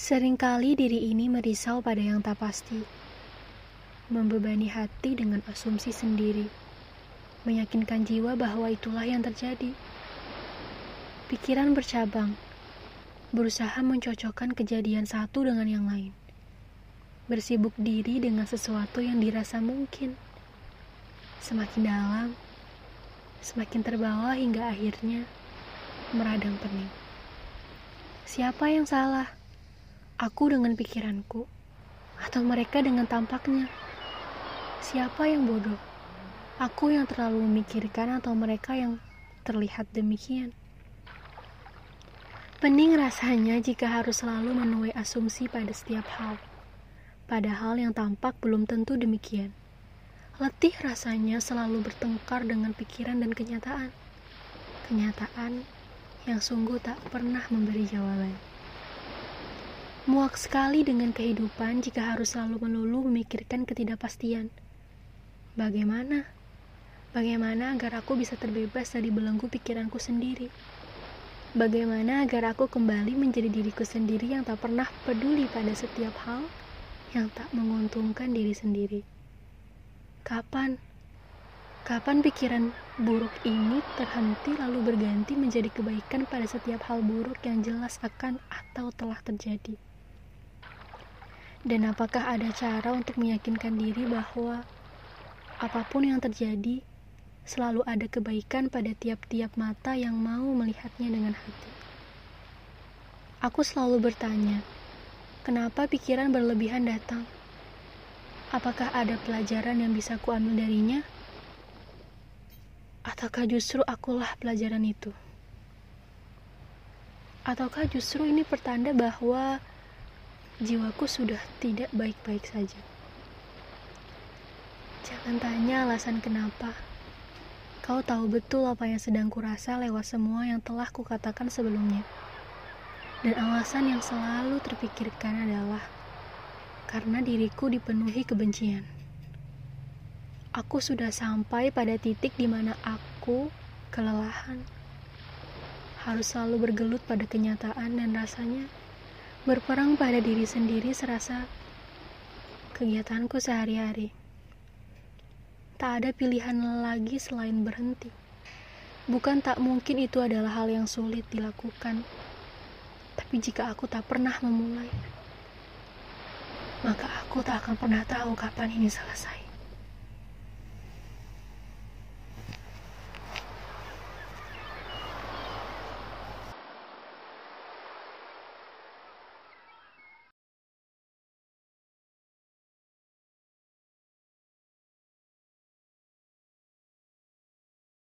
Seringkali diri ini merisau pada yang tak pasti, membebani hati dengan asumsi sendiri, meyakinkan jiwa bahwa itulah yang terjadi. Pikiran bercabang, berusaha mencocokkan kejadian satu dengan yang lain, bersibuk diri dengan sesuatu yang dirasa mungkin. Semakin dalam, semakin terbawa hingga akhirnya meradang pening. Siapa yang salah? Aku dengan pikiranku, atau mereka dengan tampaknya? Siapa yang bodoh? Aku yang terlalu memikirkan, atau mereka yang terlihat demikian? Pening rasanya jika harus selalu menuai asumsi pada setiap hal, padahal yang tampak belum tentu demikian. Letih rasanya selalu bertengkar dengan pikiran dan kenyataan. Kenyataan yang sungguh tak pernah memberi jawaban. Muak sekali dengan kehidupan jika harus selalu melulu memikirkan ketidakpastian. Bagaimana? Bagaimana agar aku bisa terbebas dari belenggu pikiranku sendiri? Bagaimana agar aku kembali menjadi diriku sendiri yang tak pernah peduli pada setiap hal yang tak menguntungkan diri sendiri? Kapan? Kapan pikiran buruk ini terhenti lalu berganti menjadi kebaikan pada setiap hal buruk yang jelas akan atau telah terjadi? Dan apakah ada cara untuk meyakinkan diri bahwa apa pun yang terjadi, selalu ada kebaikan pada tiap-tiap mata yang mau melihatnya dengan hati? Aku selalu bertanya, kenapa pikiran berlebihan datang? Apakah ada pelajaran yang bisa kuambil darinya? Ataukah justru akulah pelajaran itu? Ataukah justru ini pertanda bahwa jiwaku sudah tidak baik-baik saja. Jangan tanya alasan kenapa. Kau tahu betul apa yang sedang kurasa lewat semua yang telah kukatakan sebelumnya. Dan alasan yang selalu terpikirkan adalah karena diriku dipenuhi kebencian. Aku sudah sampai pada titik di mana aku kelelahan. Harus selalu bergelut pada kenyataan dan rasanya Berperang pada diri sendiri serasa kegiatanku sehari-hari. Tak ada pilihan lagi selain berhenti. Bukan tak mungkin itu adalah hal yang sulit dilakukan. Tapi jika aku tak pernah memulai, maka aku tak akan pernah tahu kapan ini selesai.